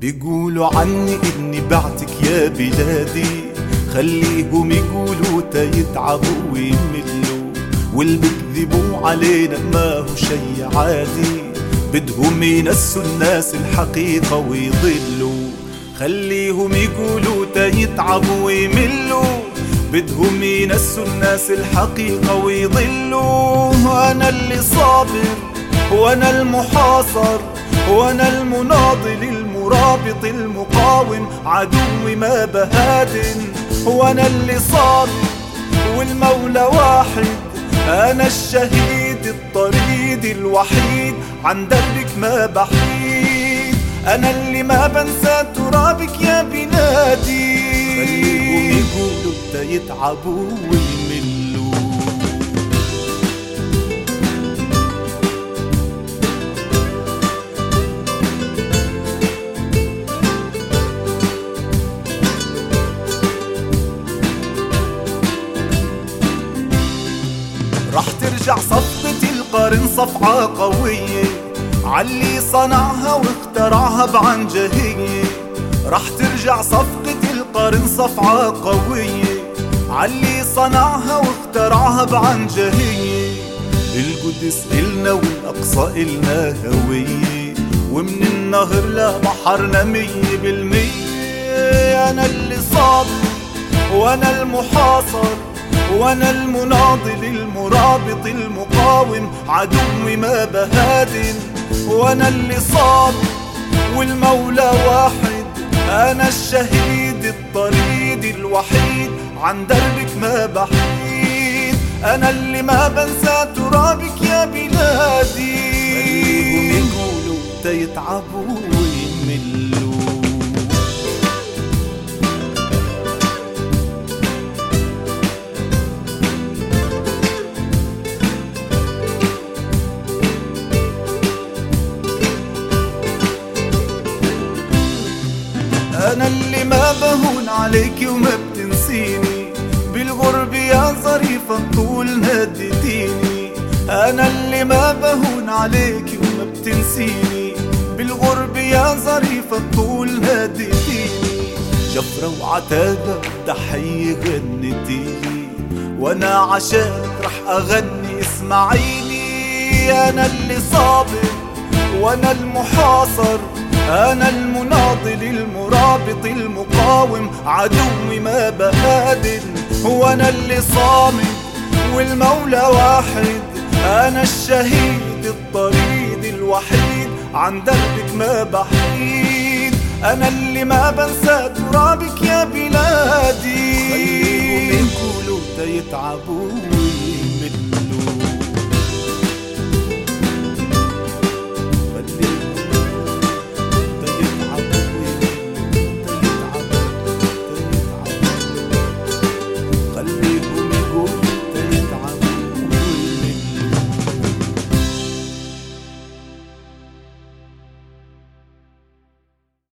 بيقولوا عني إني بعتك يا بلادي. خليهم يقولوا تيتعبوا ويملوا. واللي بيكذبوا علينا ما هو شي عادي. بدهم ينسوا الناس الحقيقة ويضلوا. خليهم يقولوا تيتعبوا ويملوا. بدهم ينسوا الناس الحقيقة ويضلوا. أنا اللي صابر وأنا المحاصر وأنا المناضل المرابط المقاوم عدوي ما بهادن وأنا اللي صابر والمولى واحد. أنا الشهيد الطريد الوحيد. عن دربك ما بحيد. أنا اللي ما بنسى ترابك يا بلادي خليهم يقولوا يتعبوا ويملوا رح ترجع صفقة القرن صفعة قوية. علي صنعها واخترعها بعنجهية رح ترجع صفقة القرن صفعة قوية. علي صنعها واخترعها بعنجهية القدس إلنا والأقصى إلنا هوية. ومن النهر لبحرنا مية بالمية. أنا اللي صابر وأنا المحاصر. وأنا المناضل المرابط المقاوم عدوي ما بهادن وأنا اللي صاب والمولى واحد أنا الشهيد الطريد الوحيد. عن دربك ما بحيد أنا اللي ما بنسى ترابك يا بلادي. خليهم يقولوا تيتعبوا. أنا اللي ما بهون عليك وما بتنسيني. بالغرب يا ظريفة الطول ناديتيني. أنا اللي ما بهون عليك وما بتنسيني. بالغرب يا ظريفة الطول ناديتيني. جفرة وعتابة تحية غنيتيلي وأنا عشانك رح أغني اسمعيني أنا اللي صابر وأنا المحاصر. أنا المناضل المرابط المقاوم عدوي ما بهادن وأنا اللي صامد والمولى واحد. أنا الشهيد الطريد الوحيد عن دربك ما بحيد. أنا اللي ما بنسى ترابك يا بلادي. خليهم يقولوا تيتعبوا